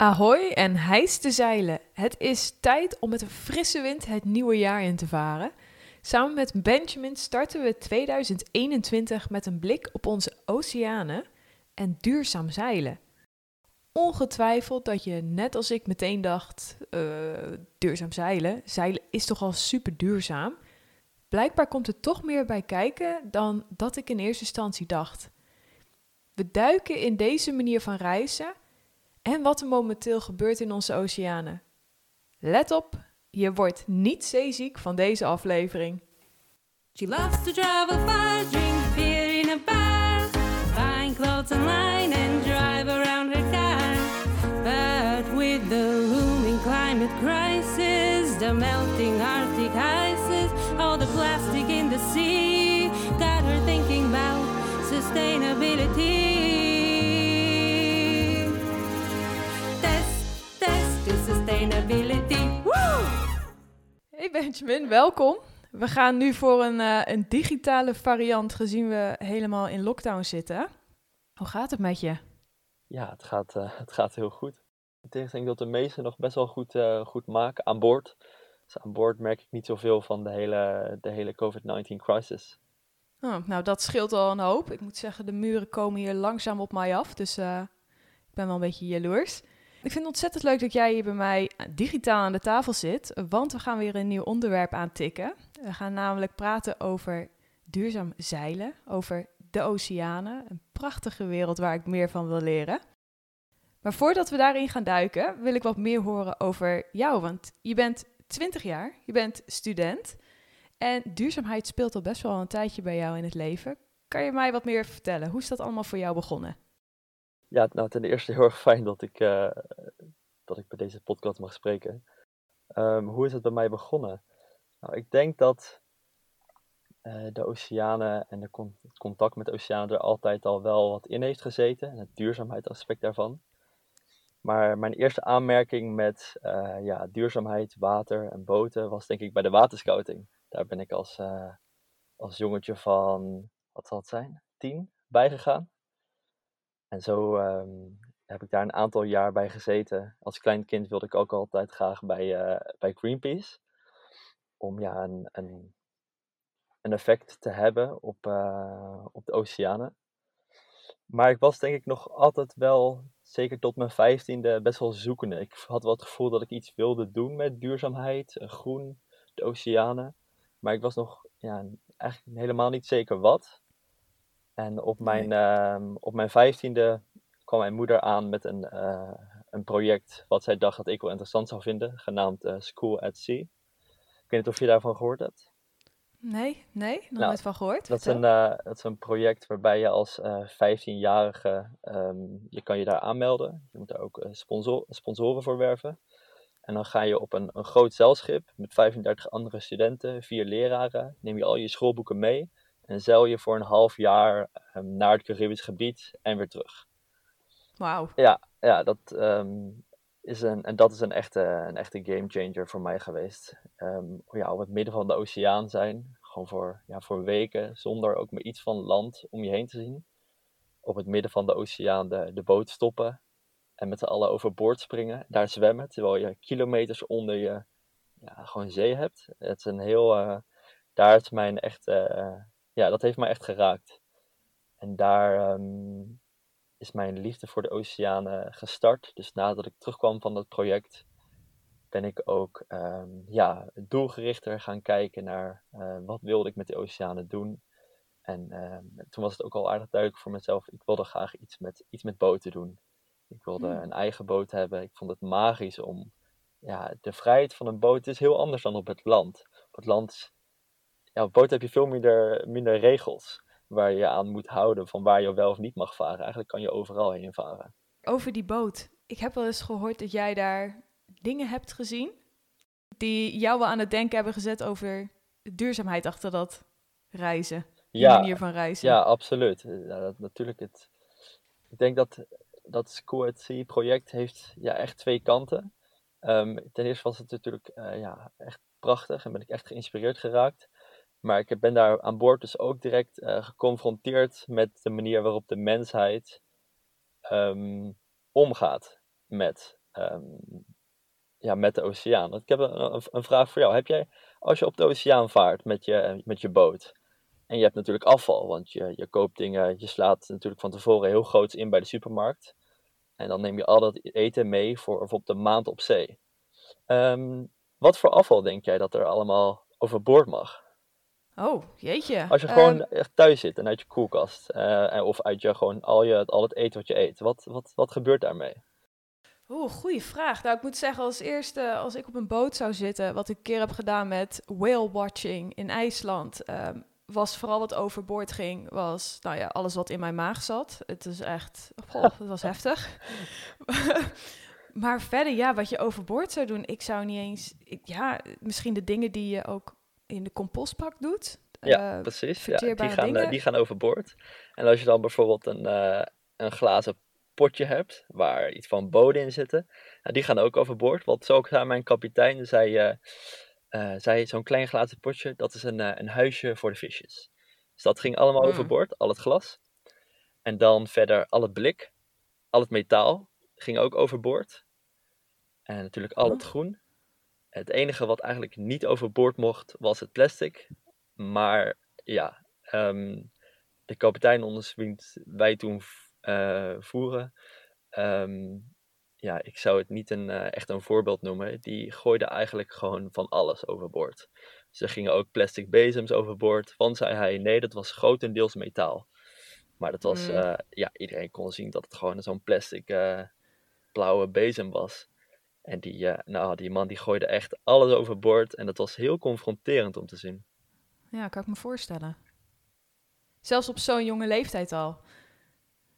Ahoy en hijs te zeilen. Het is tijd om met een frisse wind het nieuwe jaar in te varen. Samen met Benjamin starten we 2021 met een blik op onze oceanen en duurzaam zeilen. Ongetwijfeld dat je net als ik meteen dacht, uh, duurzaam zeilen, zeilen is toch al super duurzaam. Blijkbaar komt er toch meer bij kijken dan dat ik in eerste instantie dacht. We duiken in deze manier van reizen en wat er momenteel gebeurt in onze oceanen. Let op, je wordt niet zeeziek van deze aflevering. She loves to travel far, drink beer in a bar, find clothes online and drive around her car. But with the looming climate crisis, the melting Arctic ices, all the plastic in the sea, got her thinking about sustainability. Sustainability. Woo! Hey Benjamin, welkom. We gaan nu voor een, uh, een digitale variant, gezien we helemaal in lockdown zitten. Hoe gaat het met je? Ja, het gaat, uh, het gaat heel goed. In tegenstelling dat de meesten nog best wel goed, uh, goed maken aan boord. Dus aan boord merk ik niet zoveel van de hele, de hele COVID-19 crisis. Oh, nou, dat scheelt al een hoop. Ik moet zeggen, de muren komen hier langzaam op mij af. Dus ik ben wel een beetje jaloers. Ik vind het ontzettend leuk dat jij hier bij mij digitaal aan de tafel zit, want we gaan weer een nieuw onderwerp aantikken. We gaan namelijk praten over duurzaam zeilen, over de oceanen, een prachtige wereld waar ik meer van wil leren. Maar voordat we daarin gaan duiken, wil ik wat meer horen over jou, want je bent 20 jaar, je bent student en duurzaamheid speelt al best wel een tijdje bij jou in het leven. Kan je mij wat meer vertellen? Hoe is dat allemaal voor jou begonnen? Ja, nou ten eerste heel erg fijn dat ik, uh, dat ik bij deze podcast mag spreken. Um, hoe is het bij mij begonnen? Nou, ik denk dat uh, de oceanen en de het contact met de oceanen er altijd al wel wat in heeft gezeten. En het duurzaamheidsaspect daarvan. Maar mijn eerste aanmerking met uh, ja, duurzaamheid, water en boten was denk ik bij de waterscouting. Daar ben ik als, als jongetje van, wat zal het zijn, tien bijgegaan. En zo ehm, heb ik daar een aantal jaar bij gezeten. Als klein kind wilde ik ook altijd graag bij, uh, bij Greenpeace. Om ja, een, een, een effect te hebben op, uh, op de oceanen. Maar ik was denk ik nog altijd wel, zeker tot mijn vijftiende, best wel zoekende. Ik had wel het gevoel dat ik iets wilde doen met duurzaamheid, eh, groen, de oceanen. Maar ik was nog ja, eigenlijk helemaal niet zeker wat. En op mijn, uh, op mijn vijftiende kwam mijn moeder aan met een, uh, een project wat zij dacht dat ik wel interessant zou vinden, genaamd uh, School at Sea. Ik weet niet of je daarvan gehoord hebt. Nee, nee, nog nou, nooit van gehoord. Dat is, een, uh, dat is een project waarbij je als 15-jarige, um, ehm, je kan je daar aanmelden. Je moet daar ook sponsor, sponsoren voor werven. En dan ga je op een, een groot zeilschip met 35 andere studenten, vier leraren. Neem je al je schoolboeken mee. En zeil je voor een half jaar um, naar het Caribisch gebied en weer terug. Wauw. Ja, ja dat, um, is een, en dat is een echte, een echte game changer voor mij geweest. Um, ja, op het midden van de oceaan zijn, gewoon voor, ja, voor weken, zonder ook maar iets van land om je heen te zien. Op het midden van de oceaan de, de boot stoppen en met z'n allen overboord springen, daar zwemmen, terwijl je kilometers onder je ja, gewoon zee hebt. Het is een heel, uh, daar is mijn echte... Uh, ja, dat heeft mij echt geraakt. En daar um, is mijn liefde voor de oceanen gestart. Dus nadat ik terugkwam van dat project, ben ik ook um, ja, doelgerichter gaan kijken naar uh, wat wilde ik met de oceanen doen. En uh, toen was het ook al aardig duidelijk voor mezelf, ik wilde graag iets met, iets met boten doen. Ik wilde hmm. een eigen boot hebben. Ik vond het magisch om, ja, de vrijheid van een boot is heel anders dan op het land. Op het land ja, op boot heb je veel minder, minder regels waar je aan moet houden van waar je wel of niet mag varen. Eigenlijk kan je overal heen varen. Over die boot. Ik heb wel eens gehoord dat jij daar dingen hebt gezien die jou wel aan het denken hebben gezet over de duurzaamheid achter dat reizen. Die ja, manier van reizen. Ja, absoluut. Ja, dat, natuurlijk het, ik denk dat dat School at Sea project heeft ja, echt twee kanten. Um, ten eerste was het natuurlijk uh, ja, echt prachtig en ben ik echt geïnspireerd geraakt. Maar ik ben daar aan boord dus ook direct uh, geconfronteerd met de manier waarop de mensheid um, omgaat met ehm, ja, met de oceaan. Ik heb een, een, vraag voor jou. Heb jij, als je op de oceaan vaart met je, met je boot, en je hebt natuurlijk afval, want je, je koopt dingen, je slaat natuurlijk van tevoren heel groots in bij de supermarkt. En dan neem je al dat eten mee voor bijvoorbeeld de maand op zee. Ehm, wat voor afval denk jij dat er allemaal overboord mag? Oh, jeetje. Als je gewoon ehm, echt thuis zit en uit je koelkast, uh, of uit je gewoon al, je, al het eten wat je eet, wat, wat, wat gebeurt daarmee? Oeh, goede vraag. Nou, ik moet zeggen, als eerste, als ik op een boot zou zitten, wat ik een keer heb gedaan met whale watching in IJsland, ehm, was vooral wat overboord ging, was nou ja, alles wat in mijn maag zat. Het is echt, goh, het was heftig. maar verder, ja, wat je overboord zou doen, ik zou niet eens, ja, misschien de dingen die je ook in de compostbak doet. Ja, uh, precies. Ja, die, gaan, uh, die gaan overboord. En als je dan bijvoorbeeld een, uh, een glazen potje hebt, waar iets van boden in zitten, nou, die gaan ook overboord. Want zo zei mijn kapitein, zei uh, zei zo'n klein glazen potje, dat is een, uh, een huisje voor de visjes. Dus dat ging allemaal mm. overboord, al het glas. En dan verder al het blik, al het metaal ging ook overboord. En natuurlijk al het oh. groen. Het enige wat eigenlijk niet overboord mocht, was het plastic. Maar ja, um, de kapitein onder wij toen uh, voeren, um, ja, ik zou het niet een, uh, echt een voorbeeld noemen. Die gooide eigenlijk gewoon van alles overboord. Ze gingen ook plastic bezems overboord. Want zei hij, nee, dat was grotendeels metaal. Maar dat was, uh, ja, iedereen kon zien dat het gewoon zo'n plastic blauwe bezem was. En die, nou, die man die gooide echt alles overboord. En dat was heel confronterend om te zien. Ja, kan ik me voorstellen. Zelfs op zo'n jonge leeftijd al.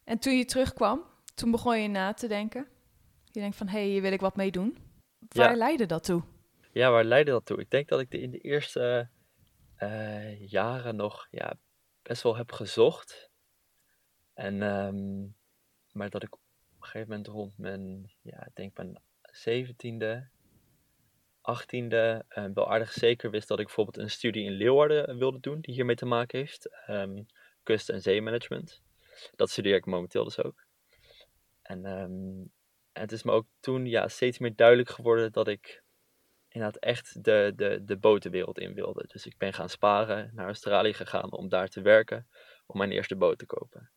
En toen je terugkwam, toen begon je na te denken. Je denkt van, hé, hey, hier wil ik wat mee doen. Waar leidde dat toe? Ja, waar leidde dat toe? Ik denk dat ik de, in de eerste uh, jaren nog ja, best wel heb gezocht. En, um, maar dat ik op een gegeven moment rond mijn, ja, ik denk mijn zeventiende, achttiende, uh, wel aardig zeker wist dat ik bijvoorbeeld een studie in Leeuwarden wilde doen, die hiermee te maken heeft. Um, kust- en zeemanagement. Dat studeer ik momenteel dus ook. En en het is me ook toen ja, steeds meer duidelijk geworden dat ik inderdaad echt de, de, de botenwereld in wilde. Dus ik ben gaan sparen, naar Australië gegaan om daar te werken, om mijn eerste boot te kopen.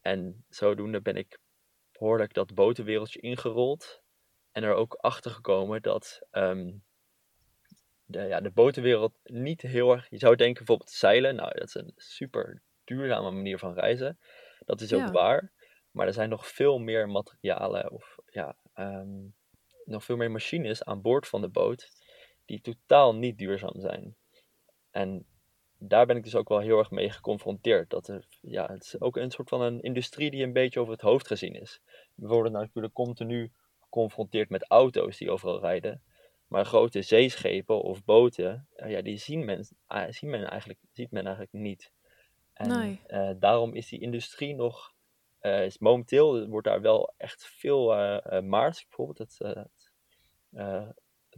En zodoende ben ik behoorlijk dat botenwereldje ingerold. En er ook achter gekomen dat um, de, ja, de botenwereld niet heel erg. Je zou denken bijvoorbeeld zeilen. Nou, dat is een super duurzame manier van reizen. Dat is ook waar. Maar er zijn nog veel meer materialen of ja, ehm, nog veel meer machines aan boord van de boot die totaal niet duurzaam zijn. En daar ben ik dus ook wel heel erg mee geconfronteerd. Dat er, ja, het is ook een soort van een industrie die een beetje over het hoofd gezien is. We worden natuurlijk continu geconfronteerd met auto's die overal rijden. Maar grote zeeschepen of boten, eh, ja, die zien men, uh, zien men eigenlijk, ziet men eigenlijk niet. En nee. uh, daarom is die industrie nog uh, is momenteel wordt daar wel echt veel uh, Maersk bijvoorbeeld, het,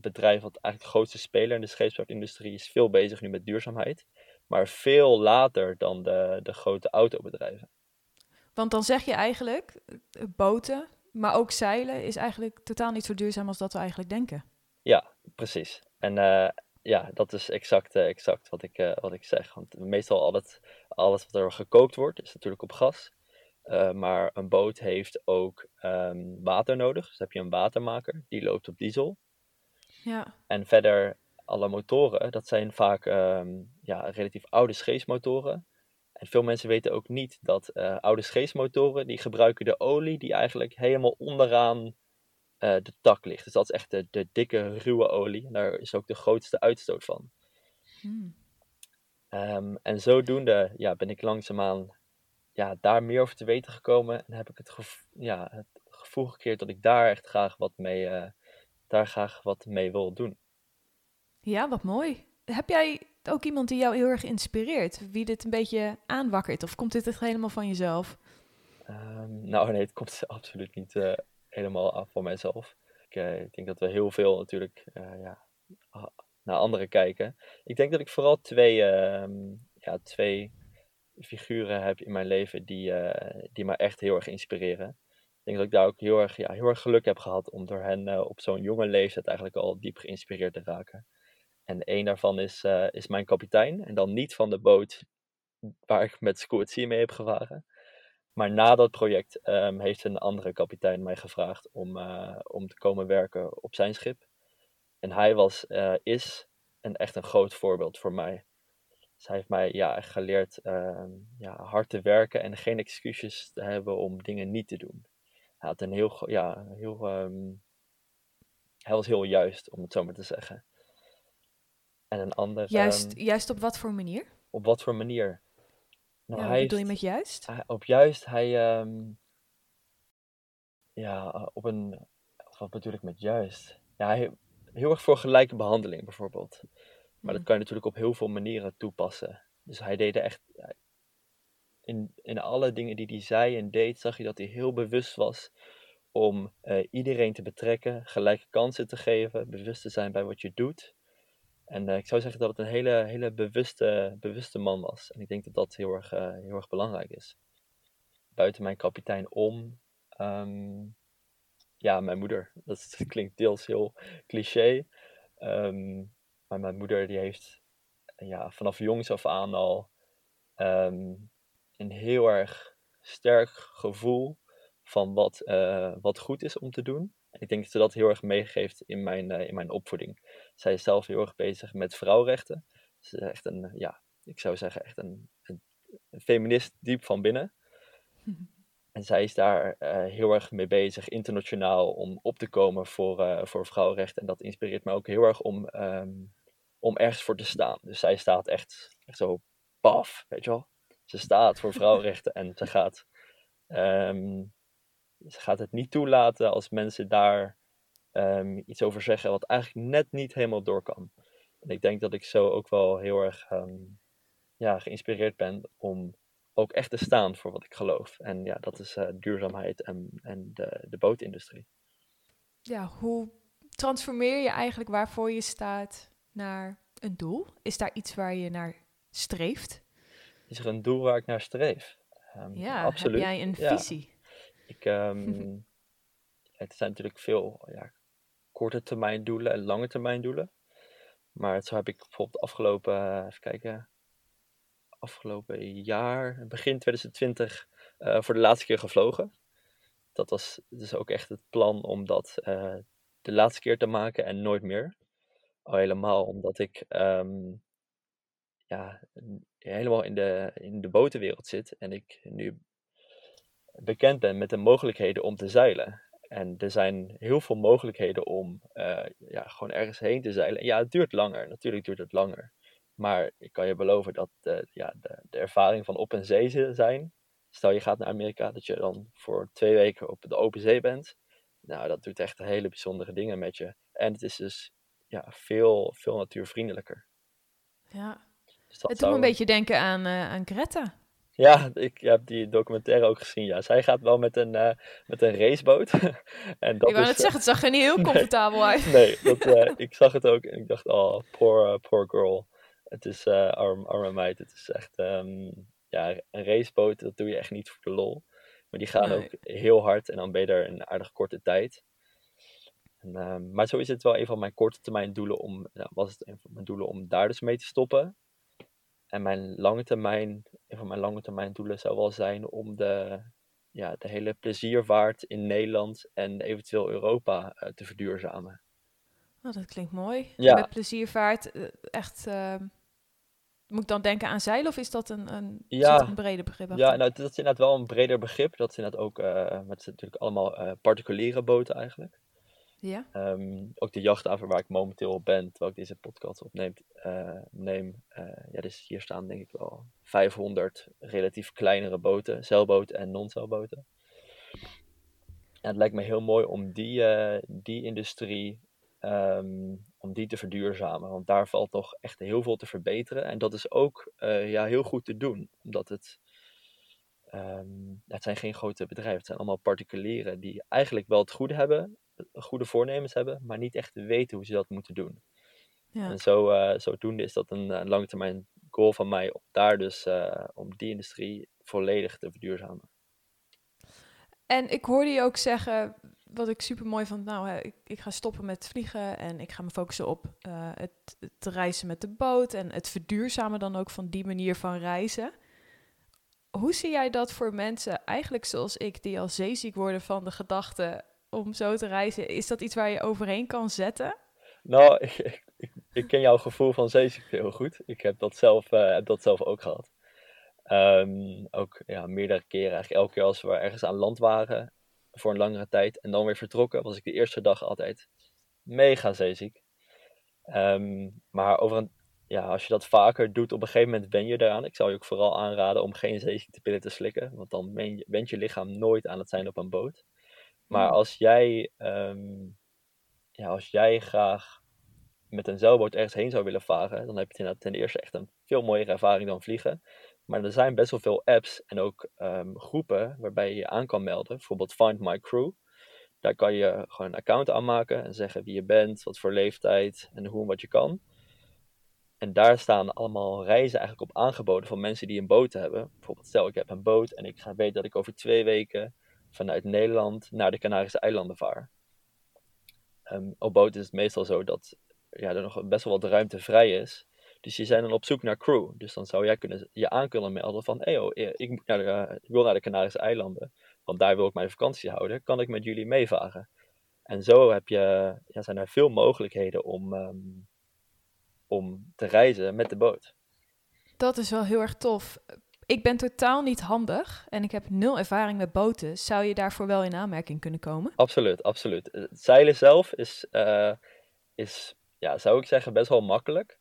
bedrijf wat eigenlijk de grootste speler in de scheepsvaartindustrie is veel bezig nu met duurzaamheid. Maar veel later dan de, de grote autobedrijven. Want dan zeg je eigenlijk, boten, maar ook zeilen is eigenlijk totaal niet zo duurzaam als dat we eigenlijk denken. Ja, precies. En ja, dat is exact, exact wat, ik, wat ik zeg. Want meestal al het, alles wat er gekookt wordt, is natuurlijk op gas. Maar een boot heeft ook um, water nodig. Dus heb je een watermaker, die loopt op diesel. Ja. En verder, alle motoren, dat zijn vaak um, ja, relatief oude scheepsmotoren. En veel mensen weten ook niet dat uh, oude scheepsmotoren, die gebruiken de olie die eigenlijk helemaal onderaan uh, de tak ligt. Dus dat is echt de, de dikke, ruwe olie. En daar is ook de grootste uitstoot van. Hmm. Um, en zodoende ja, ben ik langzaamaan ja, daar meer over te weten gekomen. En heb ik het, gevo ja, het gevoel gekeerd dat ik daar echt graag wat mee, uh, daar graag wat mee wil doen. Ja, wat mooi. Heb jij ook iemand die jou heel erg inspireert? Wie dit een beetje aanwakkert? Of komt dit echt helemaal van jezelf? Um, nou nee, het komt absoluut niet uh, helemaal af van mijzelf. Ik, uh, ik, denk dat we heel veel natuurlijk ja, naar anderen kijken. Ik denk dat ik vooral twee, um, ja, twee figuren heb in mijn leven die, die me echt heel erg inspireren. denk dat ik daar ook heel erg, ja, heel erg geluk heb gehad om door hen eh, op zo'n jonge leeftijd eigenlijk al diep geïnspireerd te raken. En één daarvan is, eh, is mijn kapitein. En dan niet van de boot waar ik met Sea mee heb gevaren. Maar na dat project ehm, heeft een andere kapitein mij gevraagd om, eh, om te komen werken op zijn schip. En hij was, is een, echt een groot voorbeeld voor mij. Zij heeft mij ja, geleerd ehm, ja, hard te werken en geen excuses te hebben om dingen niet te doen. Hij had een heel, ja, heel, ehm, hij was heel juist, om het zo maar te zeggen. En een ander. Juist, um, juist op wat voor manier? Op wat voor manier? Nou, ja, wat bedoel je met juist? Hij, op juist, hij. Um, ja, op een. Wat bedoel ik met juist? Ja, hij, heel erg voor gelijke behandeling bijvoorbeeld. Maar dat kan je natuurlijk op heel veel manieren toepassen. Dus hij deed er echt. In, in alle dingen die hij zei en deed, zag je dat hij heel bewust was om uh, iedereen te betrekken, gelijke kansen te geven, bewust te zijn bij wat je doet. En uh, ik zou zeggen dat het een hele, hele bewuste, bewuste man was. En ik denk dat dat heel erg, uh, heel erg belangrijk is. Buiten mijn kapitein om, um, ja, mijn moeder. Dat, klinkt deels heel cliché. Um, maar mijn moeder die heeft ja, vanaf jongs af aan al um, een heel erg sterk gevoel van wat, uh, wat goed is om te doen. Ik denk dat ze dat heel erg meegeeft in mijn, uh, in mijn opvoeding. Zij is zelf heel erg bezig met vrouwenrechten. Ze is echt een, ja, ik zou zeggen, echt een, een, een feminist diep van binnen. En zij is daar uh, heel erg mee bezig, internationaal, om op te komen voor, uh, voor vrouwenrechten. En dat inspireert me ook heel erg om, um, om ergens voor te staan. Dus zij staat echt, echt zo paf, weet je wel. Ze staat voor vrouwenrechten en ze gaat, um, ze gaat het niet toelaten als mensen daar um, iets over zeggen wat eigenlijk net niet helemaal door kan. En ik denk dat ik zo ook wel heel erg ja, geïnspireerd ben om ook echt te staan voor wat ik geloof. En ja, dat is uh, duurzaamheid en, en de, de bootindustrie. Ja, hoe transformeer je eigenlijk waarvoor je staat naar een doel? Is daar iets waar je naar streeft? Is er een doel waar ik naar streef? Um, ja, absoluut. heb jij een visie? Ik, um, het zijn natuurlijk veel ja, korte termijn doelen en lange termijn doelen. Maar zo heb ik bijvoorbeeld afgelopen, uh, even kijken, afgelopen jaar, begin 2020, uh, voor de laatste keer gevlogen. Dat was dus ook echt het plan om dat uh, de laatste keer te maken en nooit meer. Al helemaal omdat ik um, ja, helemaal in de, in de botenwereld zit en ik nu bekend ben met de mogelijkheden om te zeilen. En er zijn heel veel mogelijkheden om uh, ja, gewoon ergens heen te zeilen. En ja, het duurt langer. Natuurlijk duurt het langer. Maar ik kan je beloven dat de, ja, de, de ervaring van op een zee zijn. Stel je gaat naar Amerika, dat je dan voor twee weken op de open zee bent. Nou, dat doet echt hele bijzondere dingen met je. En het is dus ja, veel, veel natuurvriendelijker. Ja. Dus het doet me een beetje denken aan, uh, aan Greta. Ja, ik heb die documentaire ook gezien. Ja, zij gaat wel met een, uh, met een raceboot. en dat ik wou net zeggen, het zag er niet heel comfortabel nee, uit. nee, dat, uh, ik zag het ook en ik dacht, oh, poor, poor girl. Het is arm, arme meid. Het is echt um, ja, een raceboot, dat doe je echt niet voor de lol. Maar die gaan nee. ook heel hard en dan ben je er een aardig korte tijd. En, um, maar zo is het wel een van mijn korte termijn doelen om, nou, was het een van mijn doelen om daar dus mee te stoppen. En mijn lange termijn, een van mijn lange termijn doelen zou wel zijn om de, ja, de hele pleziervaart in Nederland en eventueel Europa uh, te verduurzamen. Oh, dat klinkt mooi. Ja. Met pleziervaart, echt uh, moet ik dan denken aan zeilen of is dat een, een, ja, een breder begrip? Achter? Ja, nou, dat is inderdaad wel een breder begrip. Dat is inderdaad ook, uh, het zijn natuurlijk allemaal particuliere boten eigenlijk. Ja. Um, ook de jachthaven waar ik momenteel op ben, terwijl ik deze podcast opneem, uh, neem, ja, dus hier staan denk ik wel 500 relatief kleinere boten, zeilboten en non-zeilboten. En het lijkt me heel mooi om die, die industrie Um, om die te verduurzamen. Want daar valt toch echt heel veel te verbeteren. En dat is ook ja, heel goed te doen. Omdat het. Um, het zijn geen grote bedrijven. Het zijn allemaal particulieren die eigenlijk wel het goede hebben. Goede voornemens hebben. Maar niet echt weten hoe ze dat moeten doen. Ja. En zo, uh, zodoende is dat een, een lange termijn goal van mij. Om daar dus. Uh, om die industrie volledig te verduurzamen. En ik hoorde je ook zeggen, wat ik super mooi vond, nou, hè, ik, ik ga stoppen met vliegen en ik ga me focussen op uh, het, het reizen met de boot en het verduurzamen dan ook van die manier van reizen. Hoe zie jij dat voor mensen, eigenlijk zoals ik, die al zeeziek worden van de gedachte om zo te reizen? Is dat iets waar je overheen kan zetten? Nou, ik, ik, ik ken jouw gevoel van zeeziekte heel goed. Ik heb dat zelf, uh, heb dat zelf ook gehad. Um, ook ja, meerdere keren, eigenlijk elke keer als we ergens aan land waren voor een langere tijd en dan weer vertrokken, was ik de eerste dag altijd mega zeeziek. Um, maar over een, ja, als je dat vaker doet, op een gegeven moment ben je eraan. Ik zou je ook vooral aanraden om geen ziektepillen te slikken, want dan bent je lichaam nooit aan het zijn op een boot. Maar als jij, um, ja, als jij graag met een zeilboot ergens heen zou willen varen, dan heb je ten eerste echt een veel mooiere ervaring dan vliegen. Maar er zijn best wel veel apps en ook um, groepen waarbij je je aan kan melden. Bijvoorbeeld Find My Crew. Daar kan je gewoon een account aanmaken en zeggen wie je bent, wat voor leeftijd en hoe en wat je kan. En daar staan allemaal reizen eigenlijk op aangeboden van mensen die een boot hebben. Bijvoorbeeld stel ik heb een boot en ik ga weten dat ik over twee weken vanuit Nederland naar de Canarische eilanden vaar. Um, op boot is het meestal zo dat ja, er nog best wel wat ruimte vrij is. Dus je zijn dan op zoek naar crew. Dus dan zou jij kunnen, je aan kunnen melden van, hey oh, ik, moet naar de, ik wil naar de Canarische eilanden, want daar wil ik mijn vakantie houden. Kan ik met jullie meevaren? En zo heb je, ja, zijn er veel mogelijkheden om, um, om te reizen met de boot. Dat is wel heel erg tof. Ik ben totaal niet handig en ik heb nul ervaring met boten. Zou je daarvoor wel in aanmerking kunnen komen? Absoluut, absoluut. Het zeilen zelf is, uh, is ja, zou ik zeggen, best wel makkelijk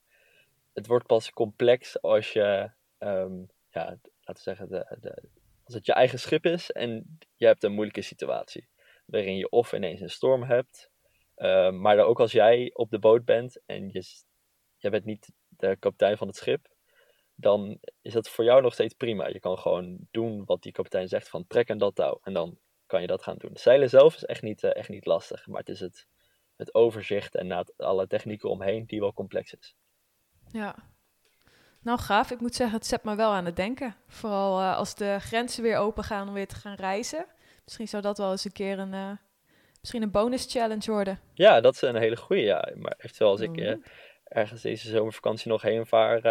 het wordt pas complex als je, um, ja, laten we zeggen, de, de, als het je eigen schip is en je hebt een moeilijke situatie. Waarin je of ineens een storm hebt, uh, maar ook als jij op de boot bent en je, je bent niet de kapitein van het schip, dan is dat voor jou nog steeds prima. Je kan gewoon doen wat die kapitein zegt van trek en dat touw. En dan kan je dat gaan doen. Zeilen zelf is echt niet, uh, echt niet lastig, maar het is het, het overzicht en alle technieken omheen die wel complex is. Ja. Nou, gaaf. Ik moet zeggen, het zet me wel aan het denken. Vooral uh, als de grenzen weer open gaan om weer te gaan reizen. Misschien zou dat wel eens een keer een, uh, misschien een bonus challenge worden. Ja, dat is een hele goede. Ja. Maar eventueel als ik uh, ergens deze zomervakantie nog heen vaar,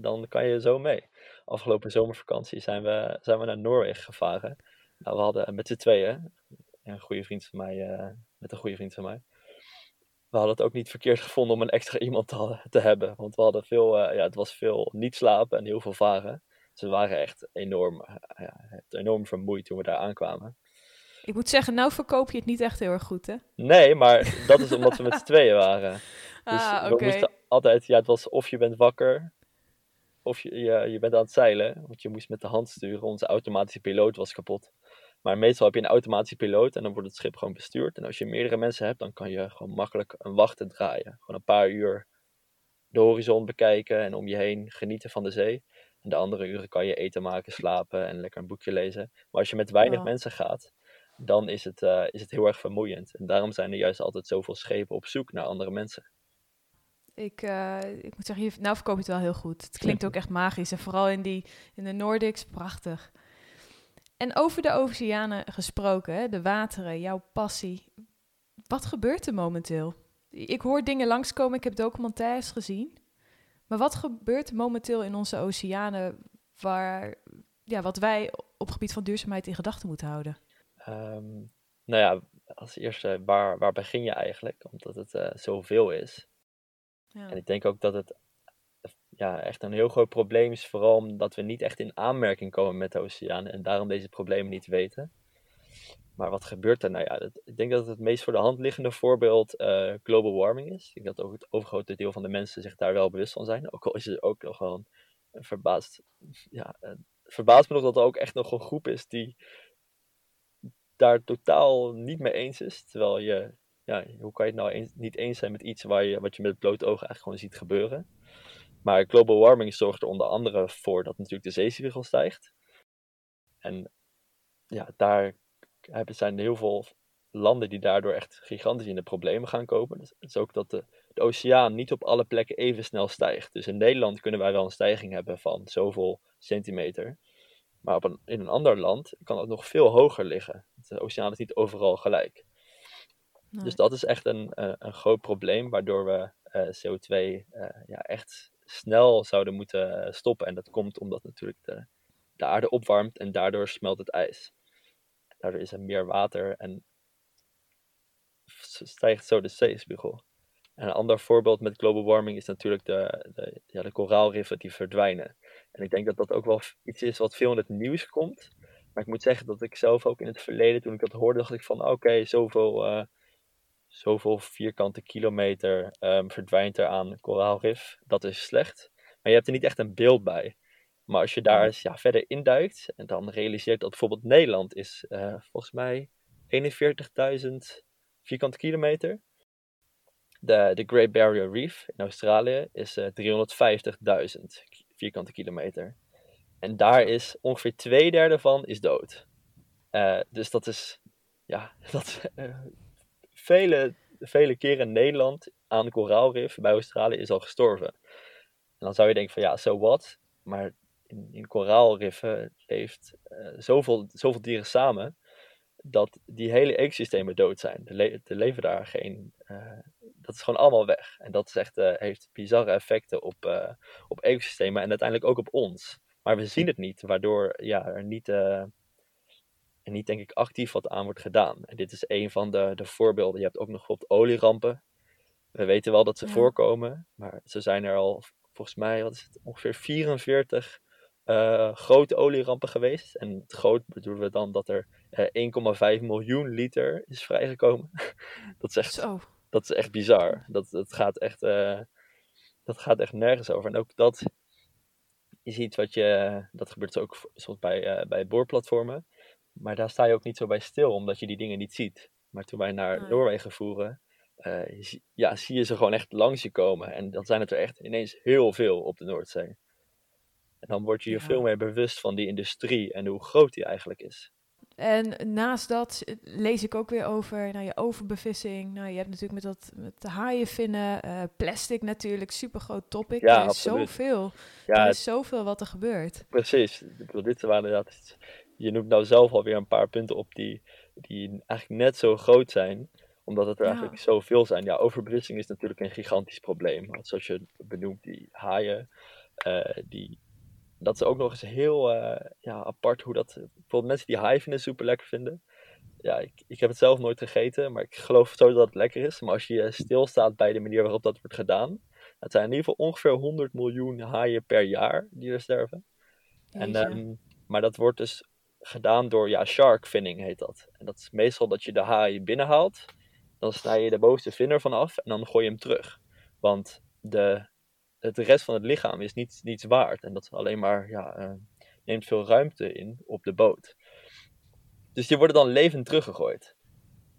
dan kan je zo mee. Afgelopen zomervakantie zijn we, zijn we naar Noorwegen gevaren. Nou, we hadden met z'n tweeën, een goede vriend van mij, met een goede vriend van mij we hadden het ook niet verkeerd gevonden om een extra iemand te, te hebben. Want we hadden veel, uh, ja, het was veel niet slapen en heel veel varen. Ze waren echt enorm, uh, ja, enorm vermoeid toen we daar aankwamen. Ik moet zeggen, nou verkoop je het niet echt heel erg goed, hè? Nee, maar dat is omdat we met z'n tweeën waren. Dus ah, okay. we moesten altijd, ja, het was of je bent wakker, of je, je, je bent aan het zeilen. Want je moest met de hand sturen, onze automatische piloot was kapot. Maar meestal heb je een automatische piloot en dan wordt het schip gewoon bestuurd. En als je meerdere mensen hebt, dan kan je gewoon makkelijk een wachten draaien. Gewoon een paar uur de horizon bekijken en om je heen genieten van de zee. En de andere uren kan je eten maken, slapen en lekker een boekje lezen. Maar als je met weinig ja. mensen gaat, dan is het, uh, is het heel erg vermoeiend. En daarom zijn er juist altijd zoveel schepen op zoek naar andere mensen. Ik, uh, ik moet zeggen, nou verkoop je het wel heel goed. Het klinkt ook echt magisch. En vooral in, die, in de Nordics, prachtig. En over de oceanen gesproken, de wateren, jouw passie. Wat gebeurt er momenteel? Ik hoor dingen langskomen, ik heb documentaires gezien. Maar wat gebeurt er momenteel in onze oceanen waar, ja, wat wij op gebied van duurzaamheid in gedachten moeten houden? Um, nou ja, als eerste, waar, waar begin je eigenlijk? Omdat het uh, zoveel is. En ik denk ook dat het ja, echt een heel groot probleem is vooral omdat we niet echt in aanmerking komen met de oceaan en daarom deze problemen niet weten. Maar wat gebeurt er? Nou ja, ik denk dat het meest voor de hand liggende voorbeeld uh, global warming is. Ik denk dat ook het overgrote deel van de mensen zich daar wel bewust van zijn. Ook al is er ook nog wel een, een verbaasd. Ja, uh, verbaast me nog dat er ook echt nog een groep is die daar totaal niet mee eens is. Terwijl je, ja, hoe kan je het nou niet eens zijn met iets waar je, wat je met het blote oog eigenlijk gewoon ziet gebeuren? Maar global warming zorgt er onder andere voor dat natuurlijk de zeespiegel stijgt. En ja, daar zijn heel veel landen die daardoor echt gigantisch in de problemen gaan komen. Dus het is ook dat de, de oceaan niet op alle plekken even snel stijgt. Dus in Nederland kunnen wij wel een stijging hebben van zoveel centimeter. Maar op in een ander land kan het nog veel hoger liggen. De oceaan is niet overal gelijk. Dus dat is echt een, een, een groot probleem, waardoor we CO2 ja, echt snel zouden moeten stoppen. En dat komt omdat natuurlijk de, de aarde opwarmt en daardoor smelt het ijs. Daardoor is er meer water en stijgt zo de zeespiegel. En een ander voorbeeld met global warming is natuurlijk de, de, ja, de koraalriffen die verdwijnen. En ik denk dat dat ook wel iets is wat veel in het nieuws komt. Maar ik moet zeggen dat ik zelf ook in het verleden, toen ik dat hoorde, dacht ik van oké, zoveel, zoveel vierkante kilometer um, verdwijnt er aan koraalrif. Dat is slecht. Maar je hebt er niet echt een beeld bij. Maar als je daar eens ja, verder induikt en dan realiseert dat bijvoorbeeld Nederland is uh, volgens mij 41.000 vierkante kilometer. De, de Great Barrier Reef in Australië is uh, eh, 350.000 vierkante kilometer. En daar is ongeveer twee derde van is dood. Uh, dus dat is, ja, dat, vele, vele keren Nederland aan koraalrif bij Australië is al gestorven. En dan zou je denken van ja, zo so wat. Maar in, in koraalriffen leeft uh, zoveel, zoveel dieren samen dat die hele ecosystemen dood zijn. Er, le leven daar geen. Uh, dat is gewoon allemaal weg. En dat is echt, uh, heeft bizarre effecten op, uh, op ecosystemen en uiteindelijk ook op ons. Maar we zien het niet, waardoor ja, er niet, er niet, denk ik, actief wat aan wordt gedaan. En dit is een van de, de voorbeelden. Je hebt ook nog bijvoorbeeld olierampen. We weten wel dat ze ja. voorkomen, maar ze zijn er al, volgens mij, wat is het, ongeveer 44 uh, grote olierampen geweest. En het groot bedoelen we dan dat er uh, 1,5 miljoen liter is vrijgekomen. dat, is echt, Zo. dat is echt bizar. Dat, dat, gaat echt, uh, dat gaat echt nergens over. En ook dat is iets wat je, dat gebeurt ook soms bij, bij boorplatformen. Maar daar sta je ook niet zo bij stil, omdat je die dingen niet ziet. Maar toen wij naar. Noorwegen voeren, eh, zie- ja, zie je ze gewoon echt langs je komen. En dan zijn het er echt ineens heel veel op de Noordzee. En dan word je je Ja. veel meer bewust van die industrie en hoe groot die eigenlijk is. En naast dat eh, lees ik ook weer over nou, je overbevissing. Nou, je hebt natuurlijk met, dat, met de haaienvinnen, eh plastic natuurlijk, super groot topic. Ja, er is absoluut. zoveel. Ja, er het- is zoveel wat er gebeurt. precies. Dit waren inderdaad, je noemt nou zelf alweer een paar punten op die, die eigenlijk net zo groot zijn. Omdat het er Ja. eigenlijk zoveel zijn. Ja, overbevissing is natuurlijk een gigantisch probleem. Want zoals je benoemt, die haaien, eh, die, dat is ook nog eens heel eh, ja, apart hoe dat... Bijvoorbeeld mensen die haaivinnen super lekker vinden. Ja, ik, ik heb het zelf nooit gegeten, maar ik geloof zo dat het lekker is. Maar als je stilstaat bij de manier waarop dat wordt gedaan... Het zijn in ieder geval ongeveer 100 miljoen haaien per jaar die er sterven. En, ehm, maar dat wordt dus gedaan door, ja, shark finning heet dat. En dat is meestal dat je de haai binnenhaalt. Dan snij je de bovenste vinner van af en dan gooi je hem terug. Want de, het rest van het lichaam is niets, niets waard. En dat alleen maar, ja, eh, neemt veel ruimte in op de boot. Dus die worden dan levend teruggegooid.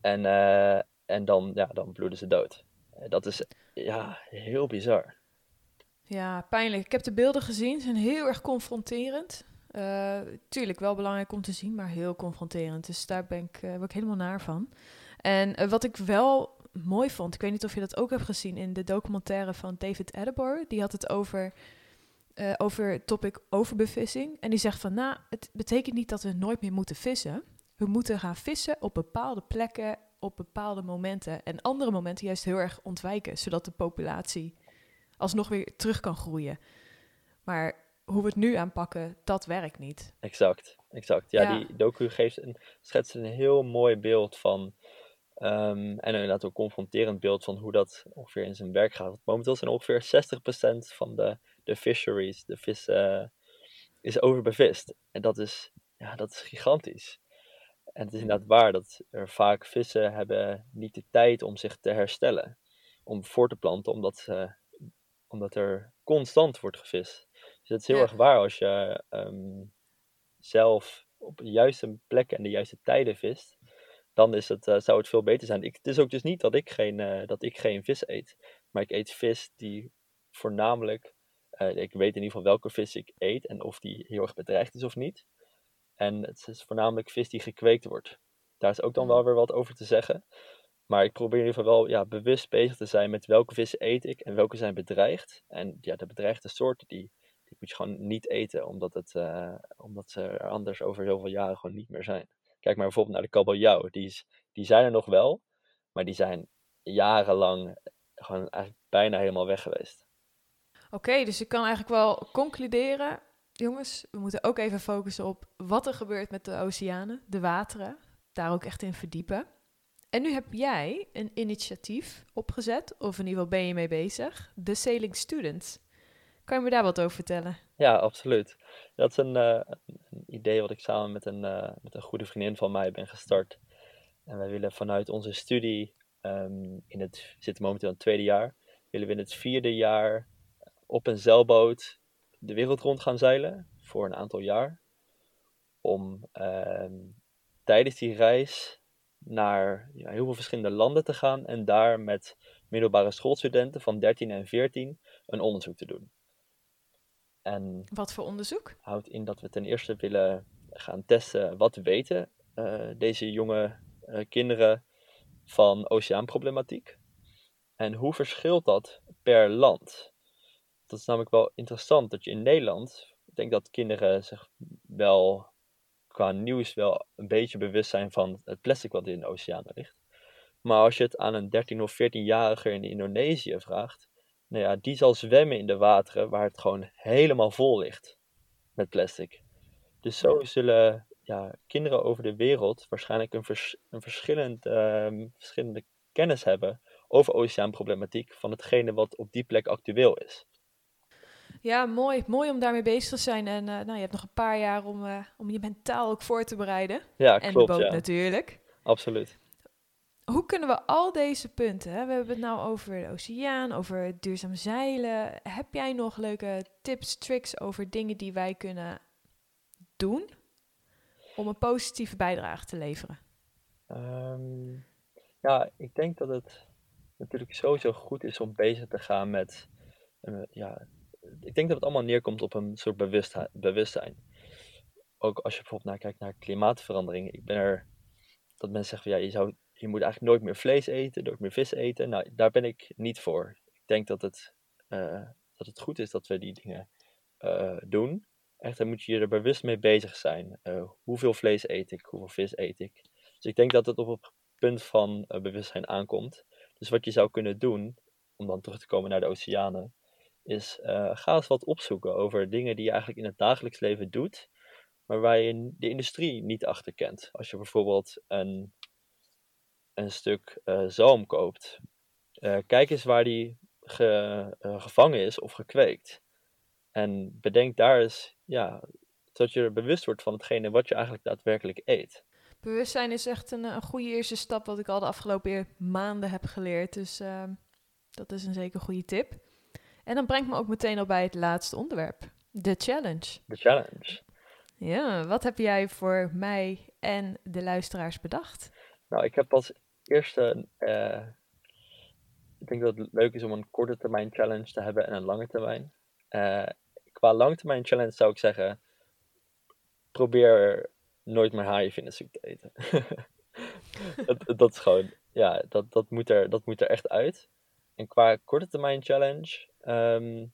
En, eh, en dan, ja, dan bloeden ze dood. Eh, Dat is, ja, heel bizar. Ja, pijnlijk. Ik heb de beelden gezien. Ze zijn heel erg confronterend. Eh, tuurlijk, wel belangrijk om te zien, maar heel confronterend. Dus daar ben ik, eh, ik helemaal naar van. En eh, wat ik wel mooi vond, ik weet niet of je dat ook hebt gezien in de documentaire van David Attenborough. Die had het over, over topic overbevissing. En die zegt van, nou, het betekent niet dat we nooit meer moeten vissen. We moeten gaan vissen op bepaalde plekken, op bepaalde momenten. En andere momenten juist heel erg ontwijken, zodat de populatie alsnog weer terug kan groeien. Maar hoe we het nu aanpakken, dat werkt niet. Exact, exact. Ja, Ja. die docu geeft een, schetst een heel mooi beeld van, ehm, en inderdaad ook confronterend beeld van hoe dat ongeveer in zijn werk gaat. Momenteel zijn ongeveer 60% van de, de fisheries, de vis, eh, is overbevist. En dat is, ja, dat is gigantisch. En het is inderdaad waar dat er vaak vissen hebben niet de tijd om zich te herstellen. Om voor te planten, omdat, ze, omdat er constant wordt gevist. Dus het is heel Ja. erg waar als je ehm, zelf op de juiste plekken en de juiste tijden vist, dan is het, eh, zou het veel beter zijn. Ik, het is ook dus niet dat ik, geen, eh, dat ik geen vis eet, maar ik eet vis die voornamelijk, eh, ik weet in ieder geval welke vis ik eet en of die heel erg bedreigd is of niet. En het is voornamelijk vis die gekweekt wordt. Daar is ook dan wel weer wat over te zeggen. Maar ik probeer in ieder geval wel ja, bewust bezig te zijn met welke vissen eet ik en welke zijn bedreigd. En ja, de bedreigde soorten die gewoon niet eten, omdat, het, eh, omdat ze er anders over zoveel jaren gewoon niet meer zijn. Kijk maar bijvoorbeeld naar de kabeljauw. Die, is, die zijn er nog wel, maar die zijn jarenlang gewoon eigenlijk bijna helemaal weg geweest. Oké, dus ik kan eigenlijk wel concluderen, jongens, we moeten ook even focussen op wat er gebeurt met de oceanen, de wateren, daar ook echt in verdiepen. En nu heb jij een initiatief opgezet, of in ieder geval ben je mee bezig, de Sailing Students. Kan je me daar wat over vertellen? Ja, absoluut. Dat is een, uh, een idee wat ik samen met een, uh, met een goede vriendin van mij ben gestart. En wij willen vanuit onze studie, um, in het, zitten momenteel in het tweede jaar, willen we in het vierde jaar op een zeilboot de wereld rond gaan zeilen voor een aantal jaar. Om um, tijdens die reis naar ja, heel veel verschillende landen te gaan en daar met middelbare schoolstudenten van 13 en 14 een onderzoek te doen. En wat voor onderzoek? Houdt in dat we ten eerste willen gaan testen wat weten uh, deze jonge uh, kinderen van oceaanproblematiek. En hoe verschilt dat per land? Dat is namelijk wel interessant dat je in Nederland, ik denk dat kinderen zich wel qua nieuws wel een beetje bewust zijn van het plastic wat in de oceanen ligt. Maar als je het aan een 13 of 14-jarige in Indonesië vraagt, nou ja, die zal zwemmen in de wateren waar het gewoon helemaal vol ligt met plastic. Dus zo zullen ja, kinderen over de wereld waarschijnlijk een, vers, een verschillend, uh, verschillende kennis hebben over oceaanproblematiek van hetgene wat op die plek actueel is. Ja, mooi. Mooi om daarmee bezig te zijn. En uh, nou, je hebt nog een paar jaar om, uh, om je mentaal ook voor te bereiden. Ja, en klopt. de boot ja. natuurlijk. Absoluut. Hoe kunnen we al deze punten, we hebben het nou over de oceaan, over duurzaam zeilen. Heb jij nog leuke tips, tricks over dingen die wij kunnen doen om een positieve bijdrage te leveren? Um, ja, ik denk dat het natuurlijk sowieso goed is om bezig te gaan met uh, ja, ik denk dat het allemaal neerkomt op een soort bewustzijn. Ook als je bijvoorbeeld naar kijkt naar klimaatverandering. Ik ben er dat mensen zeggen van ja, je, zou, je moet eigenlijk nooit meer vlees eten, nooit meer vis eten. Nou, daar ben ik niet voor. Ik denk dat het, uh, dat het goed is dat we die dingen uh, doen. Echt, dan moet je er bewust mee bezig zijn. Uh, hoeveel vlees eet ik, hoeveel vis eet ik. Dus ik denk dat het op het punt van bewustzijn aankomt. Dus wat je zou kunnen doen, om dan terug te komen naar de oceanen, is ga eens wat opzoeken over dingen die je eigenlijk in het dagelijks leven doet, maar waar je de industrie niet achter kent. Als je bijvoorbeeld een, een stuk uh, zalm koopt, uh, kijk eens waar die ge, gevangen is of gekweekt. En bedenk daar eens, ja, dat je er bewust wordt van hetgene wat je eigenlijk daadwerkelijk eet. Bewustzijn is echt een, een goede eerste stap, wat ik al de afgelopen maanden heb geleerd. Dus ehm, dat is een zeker goede tip. En dan brengt me ook meteen al bij het laatste onderwerp. De challenge. De challenge. Ja, wat heb jij voor mij en de luisteraars bedacht? Nou, ik heb als eerste... Uh, ik denk dat het leuk is om een korte termijn challenge te hebben en een lange termijn. Uh, qua lange termijn challenge zou ik zeggen... Probeer nooit meer haaienvindersoep te eten. dat, dat is gewoon... Ja, dat, dat, moet er, dat moet er echt uit. En qua korte termijn challenge, um,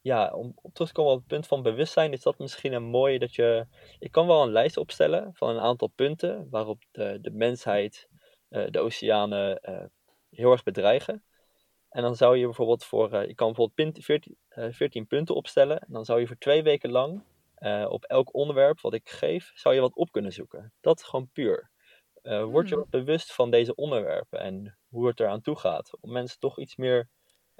ja, om terug te komen op het punt van bewustzijn, is dat misschien een mooie dat je. Ik kan wel een lijst opstellen van een aantal punten waarop de, de mensheid de oceanen uh, heel erg bedreigen. En dan zou je bijvoorbeeld voor. Uh, je kan bijvoorbeeld 14, 14, punten opstellen. En dan zou je voor twee weken lang op elk onderwerp wat ik geef, zou je wat op kunnen zoeken. Dat gewoon puur. Uh, word je wat bewust van deze onderwerpen en hoe het eraan toe gaat. Om mensen toch iets meer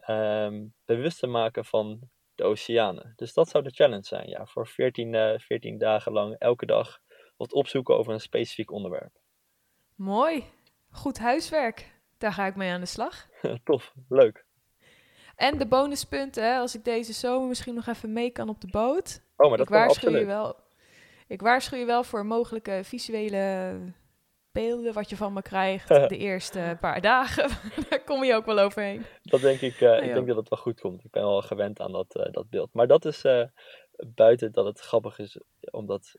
um, bewust te maken van de oceanen. Dus dat zou de challenge zijn, ja. Voor 14, uh, 14 dagen lang elke dag wat opzoeken over een specifiek onderwerp. Mooi. Goed huiswerk. Daar ga ik mee aan de slag. Tof, leuk. En de bonuspunten, hè, als ik deze zomer misschien nog even mee kan op de boot. Oh, maar dat ik waarschuw je wel. Ik waarschuw je wel voor mogelijke visuele beelden wat je van me krijgt de eerste paar dagen. Daar kom je ook wel overheen. Dat denk ik, uh, ik denk dat het wel goed komt. Ik ben wel gewend aan dat, uh, dat beeld. Maar dat is uh, buiten dat het grappig is om dat,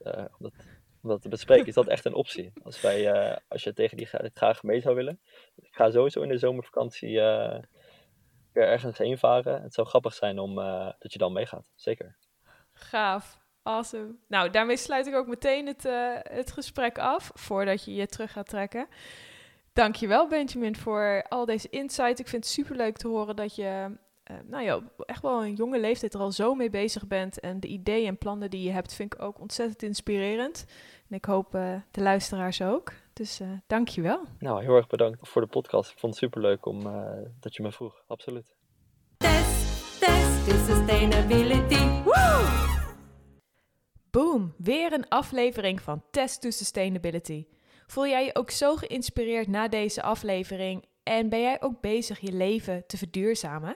dat, te bespreken, is dat echt een optie. Als, wij, als je tegen die graag mee zou willen. Ik ga sowieso in de zomervakantie keer ergens heen varen. Het zou grappig zijn om, dat je dan meegaat. Zeker. Gaaf. Awesome. Nou, daarmee sluit ik ook meteen het, het gesprek af, voordat je je terug gaat trekken. Dankjewel Benjamin voor al deze insight. Ik vind het super leuk te horen dat je nou ja, echt wel een jonge leeftijd er al zo mee bezig bent. En de ideeën en plannen die je hebt, vind ik ook ontzettend inspirerend. En ik hoop uh, de luisteraars ook. Dus uh, dankjewel. Nou, heel erg bedankt voor de podcast. Ik vond het super leuk om, dat je me vroeg. Absoluut. Test, test to sustainability. Woo! Boom, weer een aflevering van Test to Sustainability. Voel jij je ook zo geïnspireerd na deze aflevering en ben jij ook bezig je leven te verduurzamen?